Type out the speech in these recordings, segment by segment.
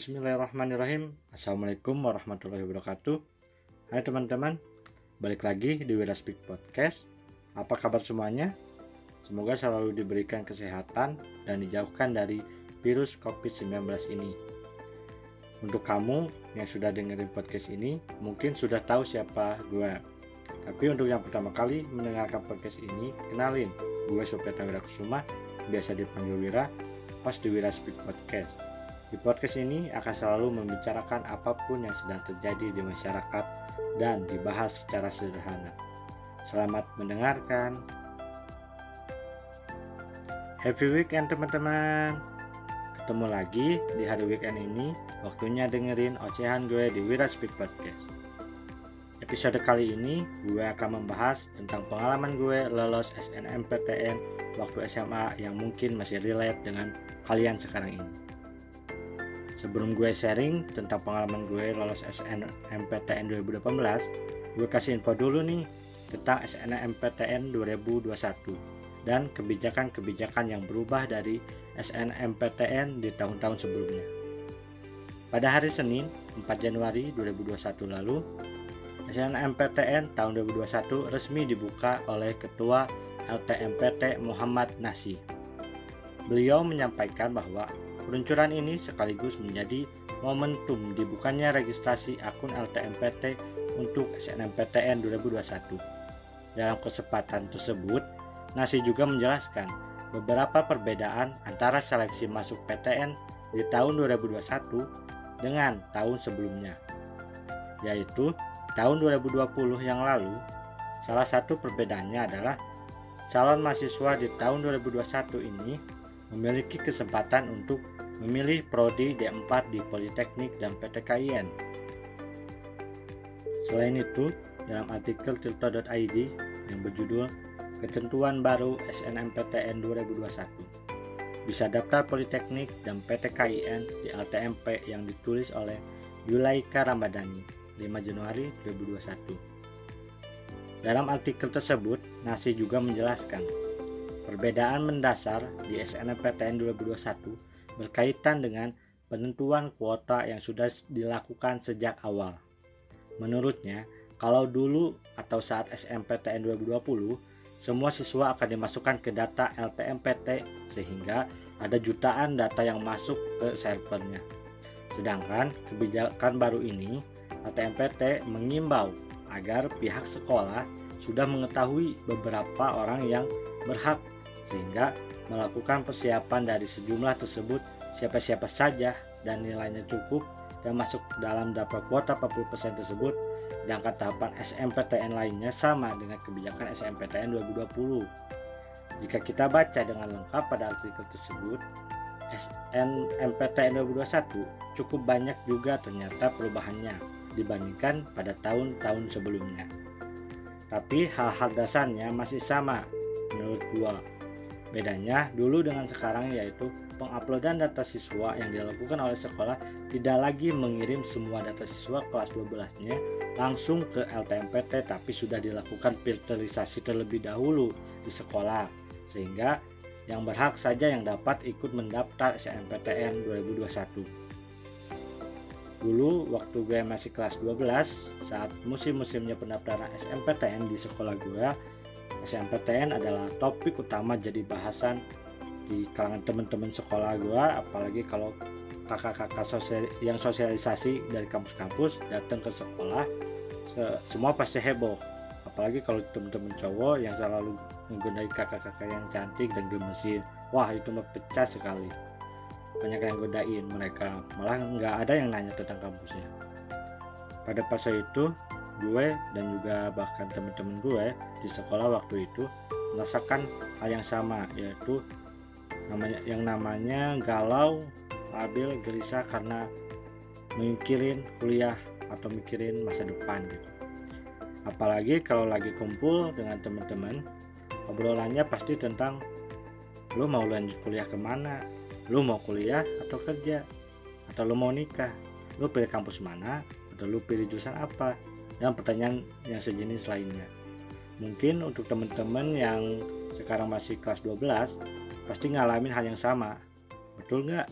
Bismillahirrahmanirrahim. Assalamualaikum warahmatullahi wabarakatuh. Hai teman-teman Balik lagi di Wira Speak Podcast. Apa kabar semuanya? Semoga selalu diberikan kesehatan Dan dijauhkan dari virus COVID-19 ini. Untuk kamu yang sudah dengerin podcast ini Mungkin sudah tahu siapa gue Tapi untuk yang pertama kali mendengarkan podcast ini Kenalin, gue Sopiata Wira Kusuma Biasa dipanggil Wira Pas di Wira Speak Podcast di podcast ini akan selalu membicarakan apa pun yang sedang terjadi di masyarakat dan dibahas secara sederhana. Selamat mendengarkan. Happy weekend teman-teman. Ketemu lagi di hari weekend ini. Waktunya dengerin ocehan gue di Wira Speak Podcast. Episode kali ini gue akan membahas tentang pengalaman gue lolos SNMPTN waktu SMA yang mungkin masih relate dengan kalian sekarang ini. Sebelum gue sharing tentang pengalaman gue lolos SNMPTN 2018, gue kasih info dulu nih tentang SNMPTN 2021 dan kebijakan-kebijakan yang berubah dari SNMPTN di tahun-tahun sebelumnya. Pada hari Senin, 4 Januari 2021 lalu, SNMPTN tahun 2021 resmi dibuka oleh Ketua LTMPT Muhammad Nasi. Beliau menyampaikan bahwa Peluncuran ini sekaligus menjadi momentum dibukanya registrasi akun LTMPT untuk SNMPTN 2021. Dalam kesempatan tersebut, Nasi juga menjelaskan beberapa perbedaan antara seleksi masuk PTN di tahun 2021 dengan tahun sebelumnya. Yaitu tahun 2020 yang lalu, salah satu perbedaannya adalah calon mahasiswa di tahun 2021 ini memiliki kesempatan untuk memilih prodi D4 di Politeknik dan PTKIN. Selain itu, dalam artikel tirto.id yang berjudul Ketentuan Baru SNMPTN 2021 bisa daftar Politeknik dan PTKIN di LTMP yang ditulis oleh Yulaika Ramadhani 5 Januari 2021. Dalam artikel tersebut, Nasi juga menjelaskan perbedaan mendasar di SNMPTN 2021 berkaitan dengan penentuan kuota yang sudah dilakukan sejak awal. Menurutnya, kalau dulu atau saat SMPTN 2020, semua siswa akan dimasukkan ke data LTMPT sehingga ada jutaan data yang masuk ke servernya. Sedangkan kebijakan baru ini, LTMPT mengimbau agar pihak sekolah sudah mengetahui beberapa orang yang berhak sehingga melakukan persiapan dari sejumlah tersebut siapa-siapa saja dan nilainya cukup dan masuk dalam daftar kuota 40% tersebut. Sedangkan tahapan SMPTN lainnya sama dengan kebijakan SMPTN 2020 jika kita baca dengan lengkap pada artikel tersebut SNMPTN 2021 cukup banyak juga ternyata perubahannya dibandingkan pada tahun-tahun sebelumnya. Tapi hal-hal dasarnya masih sama menurut gua Bedanya dulu dengan sekarang yaitu penguploadan data siswa yang dilakukan oleh sekolah tidak lagi mengirim semua data siswa kelas 12-nya langsung ke LTMPT tapi sudah dilakukan filterisasi terlebih dahulu di sekolah sehingga yang berhak saja yang dapat ikut mendaftar SNMPTN 2021. Dulu waktu gue masih kelas 12 saat musim-musimnya pendaftaran SNMPTN di sekolah gue SNMPTN adalah topik utama jadi bahasan di kalangan teman-teman sekolah gue apalagi kalau kakak-kakak sosial yang sosialisasi dari kampus-kampus datang ke sekolah se semua pasti heboh. Apalagi kalau teman-teman cowok yang selalu menggunakan kakak-kakak yang cantik dan gemesin. Wah itu mah pecah sekali. Banyak yang godain mereka. Malah nggak ada yang nanya tentang kampusnya. Pada fase itu gue dan juga bahkan teman-teman gue di sekolah waktu itu merasakan hal yang sama yaitu namanya yang namanya galau, labil, gelisah karena mikirin kuliah atau mikirin masa depan gitu. Apalagi kalau lagi kumpul dengan teman-teman, obrolannya pasti tentang lu mau lanjut kuliah ke mana, lu mau kuliah atau kerja, atau lu mau nikah, lu pilih kampus mana, atau lu pilih jurusan apa, dan pertanyaan yang sejenis lainnya. Mungkin untuk teman-teman yang sekarang masih kelas 12 pasti ngalamin hal yang sama. Betul nggak?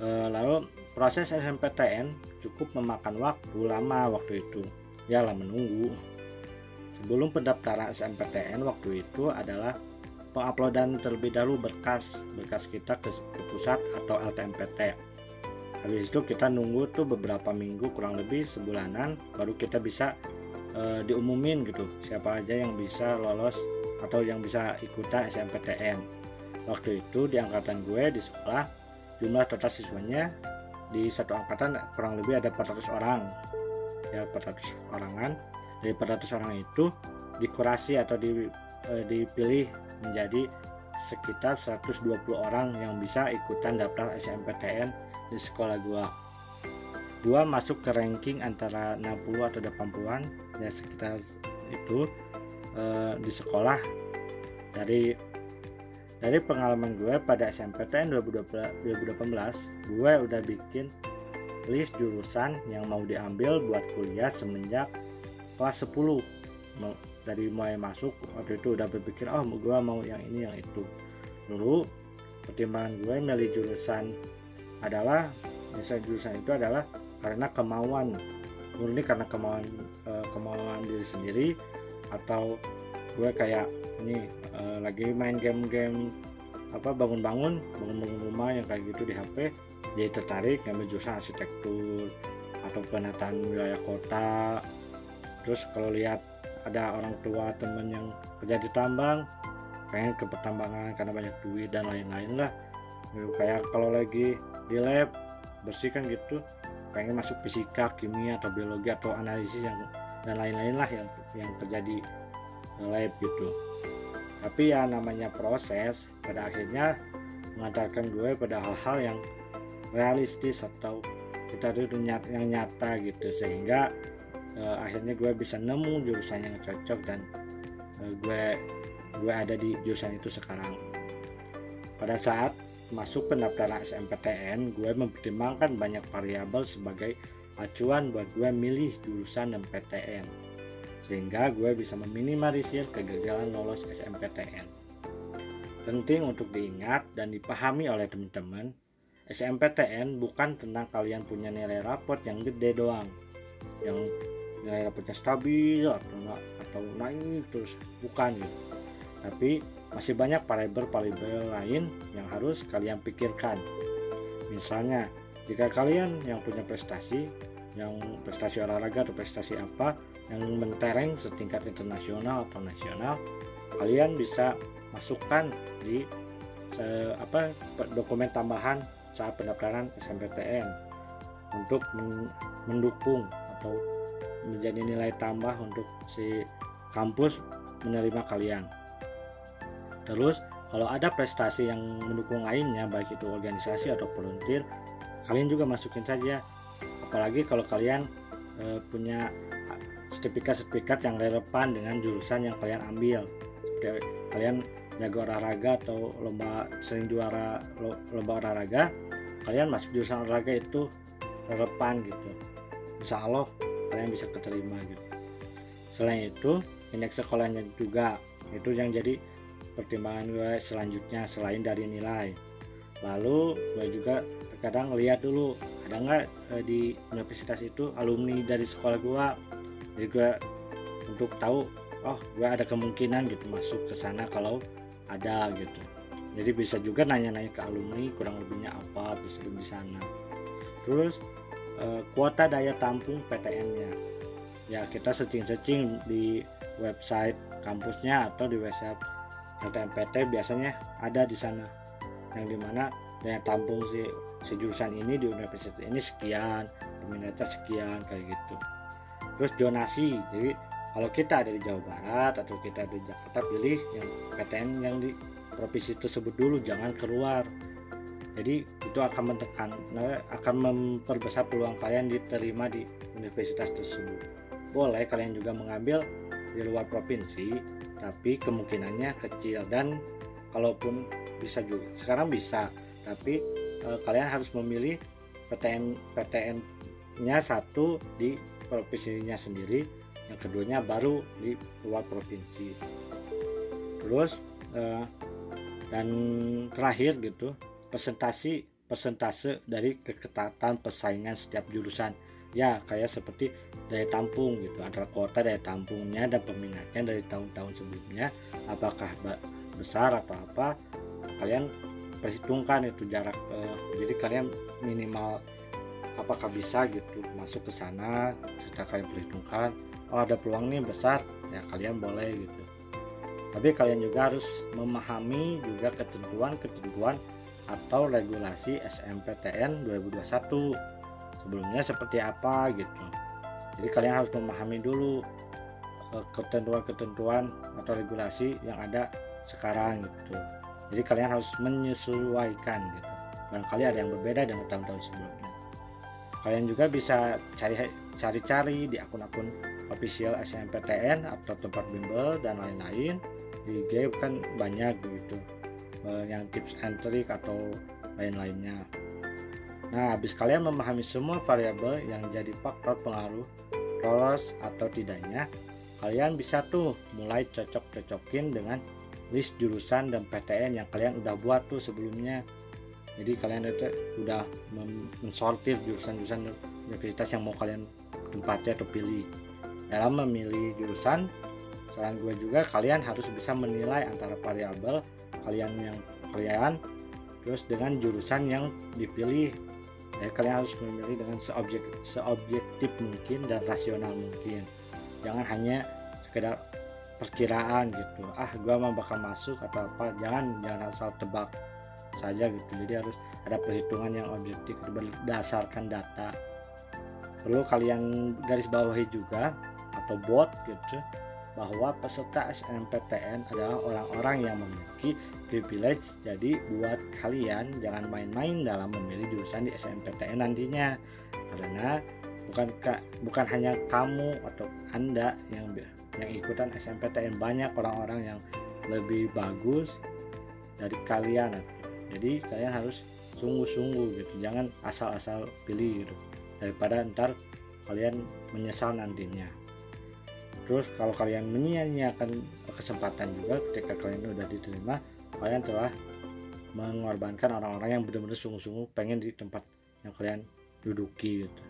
e, lalu proses SMPTN cukup memakan waktu lama waktu itu ya lah menunggu sebelum pendaftaran SMPTN waktu itu adalah penguploadan terlebih dahulu berkas berkas kita ke, ke pusat atau LTMPT habis itu kita nunggu tuh beberapa minggu kurang lebih sebulanan baru kita bisa e, diumumin gitu. Siapa aja yang bisa lolos atau yang bisa ikutan SMPTN waktu itu di angkatan gue di sekolah jumlah total siswanya di satu angkatan kurang lebih ada 400 orang. Ya 400 orangan. Dari 400 orang itu dikurasi atau di, e, dipilih menjadi sekitar 120 orang yang bisa ikutan daftar SMPTN di sekolah gua. Gua masuk ke ranking antara 60 atau 80-an ya sekitar itu eh, di sekolah. Dari dari pengalaman gue pada SMPTN 2018 gue udah bikin list jurusan yang mau diambil buat kuliah semenjak kelas 10 dari mulai masuk waktu itu udah berpikir oh gue mau yang ini yang itu. Dulu pertimbangan gue milih jurusan adalah misalnya jurusan itu adalah karena kemauan. Murni karena kemauan e, kemauan diri sendiri atau gue kayak ini e, lagi main game-game apa bangun-bangun bangun-bangun rumah yang kayak gitu di HP jadi tertarik ngambil jurusan arsitektur atau penataan wilayah kota. Terus kalau lihat ada orang tua temen yang kerja di tambang pengen ke pertambangan karena banyak duit dan lain-lain lah kayak kalau lagi di lab bersihkan gitu. Pengen masuk fisika kimia atau biologi atau analisis yang dan lain-lain lah yang yang terjadi lab gitu. Tapi ya namanya proses pada akhirnya mengantarkan gue pada hal-hal yang realistis atau kita itu yang nyata gitu. Sehingga uh, akhirnya gue bisa nemu jurusan yang cocok dan uh, gue gue ada di jurusan itu sekarang. Pada saat masuk pendaftaran SMPTN gue mempertimbangkan banyak variabel sebagai acuan buat gue milih jurusan dan PTN sehingga gue bisa meminimalisir kegagalan lolos SMPTN penting untuk diingat dan dipahami oleh teman-teman SMPTN bukan tentang kalian punya nilai raport yang gede doang yang nilai rapotnya stabil atau atau naik terus bukan. Tapi masih banyak variabel-variabel lain yang harus kalian pikirkan misalnya jika kalian yang punya prestasi yang prestasi olahraga atau prestasi apa yang mentereng setingkat internasional atau nasional kalian bisa masukkan di se, apa dokumen tambahan saat pendaftaran SMPTN untuk mendukung atau menjadi nilai tambah untuk si kampus menerima kalian. Terus kalau ada prestasi yang mendukung lainnya baik itu organisasi atau volunteer, kalian juga masukin saja. Apalagi kalau kalian e, punya sertifikat-sertifikat yang relevan dengan jurusan yang kalian ambil. Seperti kalian jago olahraga atau lomba sering juara lomba olahraga, kalian masuk jurusan olahraga itu relevan gitu. Insya Allah kalian bisa keterima gitu selain itu indeks sekolahnya juga itu yang jadi pertimbangan gue selanjutnya selain dari nilai. Lalu gue juga kadang lihat dulu ada nggak eh, di universitas itu alumni dari sekolah gue jadi gue untuk tahu oh gue ada kemungkinan gitu masuk ke sana kalau ada gitu. Jadi bisa juga nanya-nanya ke alumni kurang lebihnya apa bisa di sana. Terus Eh, kuota daya tampung PTN-nya. Ya kita searching-searching di website kampusnya atau di website LTMPT biasanya ada di sana. Yang di mana daya tampung si, si jurusan ini di universitas ini sekian peminatnya sekian kayak gitu. Terus donasi jadi kalau kita ada di Jawa Barat atau kita ada di Jakarta pilih yang PTN yang di provinsi tersebut dulu jangan keluar. Jadi itu akan menekan akan memperbesar peluang kalian diterima di universitas tersebut. Boleh kalian juga mengambil di luar provinsi tapi kemungkinannya kecil. Dan kalaupun bisa juga sekarang bisa tapi e, kalian harus memilih PTN PTN nya satu di provinsinya sendiri yang keduanya baru di luar provinsi. Terus e, dan terakhir gitu presentasi persentase dari keketatan persaingan setiap jurusan. Ya kayak seperti daya tampung gitu antara kuota daya tampungnya dan peminatnya dari tahun-tahun sebelumnya apakah besar atau apa kalian perhitungkan itu jarak eh, jadi kalian minimal apakah bisa gitu masuk ke sana setelah kalian perhitungkan oh ada peluang nih besar ya kalian boleh gitu. Tapi kalian juga harus memahami juga ketentuan-ketentuan atau regulasi SMPTN 2021 sebelumnya seperti apa gitu jadi kalian harus memahami dulu eh, ketentuan-ketentuan atau regulasi yang ada sekarang gitu. Jadi kalian harus menyesuaikan gitu. Barangkali ada yang berbeda dengan tahun-tahun sebelumnya. Kalian juga bisa cari cari-cari di akun-akun official SNMPTN atau tempat bimbel dan lain-lain. Di IG kan banyak gitu eh, yang tips and trick atau lain-lainnya. Nah habis kalian memahami semua variabel yang jadi faktor pengaruh lolos atau tidaknya kalian bisa tuh mulai cocok-cocokin dengan list jurusan dan PTN yang kalian udah buat tuh sebelumnya. Jadi kalian itu udah mensortir jurusan-jurusan universitas yang mau kalian tempatnya atau pilih. Dalam memilih jurusan saran gue juga kalian harus bisa menilai antara variabel kalian yang kalian terus dengan jurusan yang dipilih jadi kalian harus memilih dengan seobjek, seobjektif mungkin dan rasional mungkin. Jangan hanya sekedar perkiraan gitu. Ah gue mau bakal masuk atau apa jangan jangan asal tebak saja gitu. Jadi harus ada perhitungan yang objektif berdasarkan data. Perlu kalian garis bawahi juga atau bot gitu bahwa peserta SNMPTN adalah orang-orang yang memiliki privilege. Jadi buat kalian jangan main-main dalam memilih jurusan di SNMPTN nantinya. Karena bukan bukan hanya kamu atau anda yang yang ikutan SNMPTN banyak orang-orang yang lebih bagus dari kalian. Jadi kalian harus sungguh-sungguh gitu. Jangan asal-asal pilih gitu. Daripada ntar kalian menyesal nantinya terus kalau kalian menyia-nyiakan kesempatan juga ketika kalian udah diterima kalian telah mengorbankan orang-orang yang benar-benar sungguh-sungguh pengen di tempat yang kalian duduki gitu.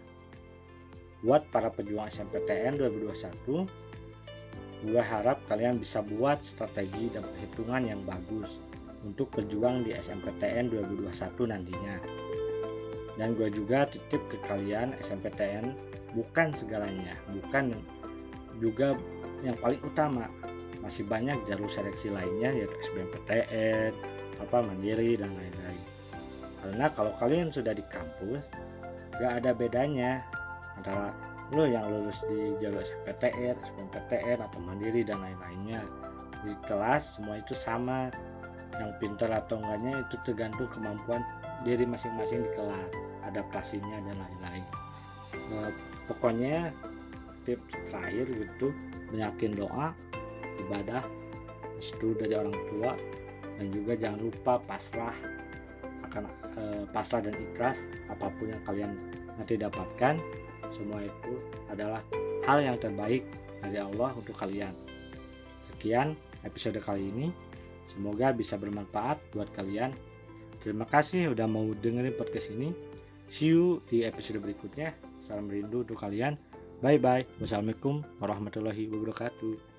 buat para pejuang SMPTN 2021 gue harap kalian bisa buat strategi dan perhitungan yang bagus untuk berjuang di SMPTN 2021 nantinya dan gue juga titip ke kalian SMPTN bukan segalanya bukan juga yang paling utama masih banyak jalur seleksi lainnya yaitu SBMPTN, apa mandiri dan lain-lain. Karena kalau kalian sudah di kampus, gak ada bedanya antara lo yang lulus di jalur SBMPTN, SBMPTN atau mandiri dan lain-lainnya. Di kelas semua itu sama. Yang pintar atau enggaknya itu tergantung kemampuan diri masing-masing di kelas, adaptasinya dan lain-lain. Nah, pokoknya tips terakhir gitu banyakin doa ibadah restu dari orang tua dan juga jangan lupa pasrah akan e, pasrah dan ikhlas apa pun yang kalian nanti dapatkan. Semua itu adalah hal yang terbaik dari Allah untuk kalian. Sekian episode kali ini. Semoga bisa bermanfaat buat kalian. Terima kasih udah mau dengerin podcast ini. See you di episode berikutnya. Salam rindu untuk kalian Bye bye. Wassalamualaikum warahmatullahi wabarakatuh.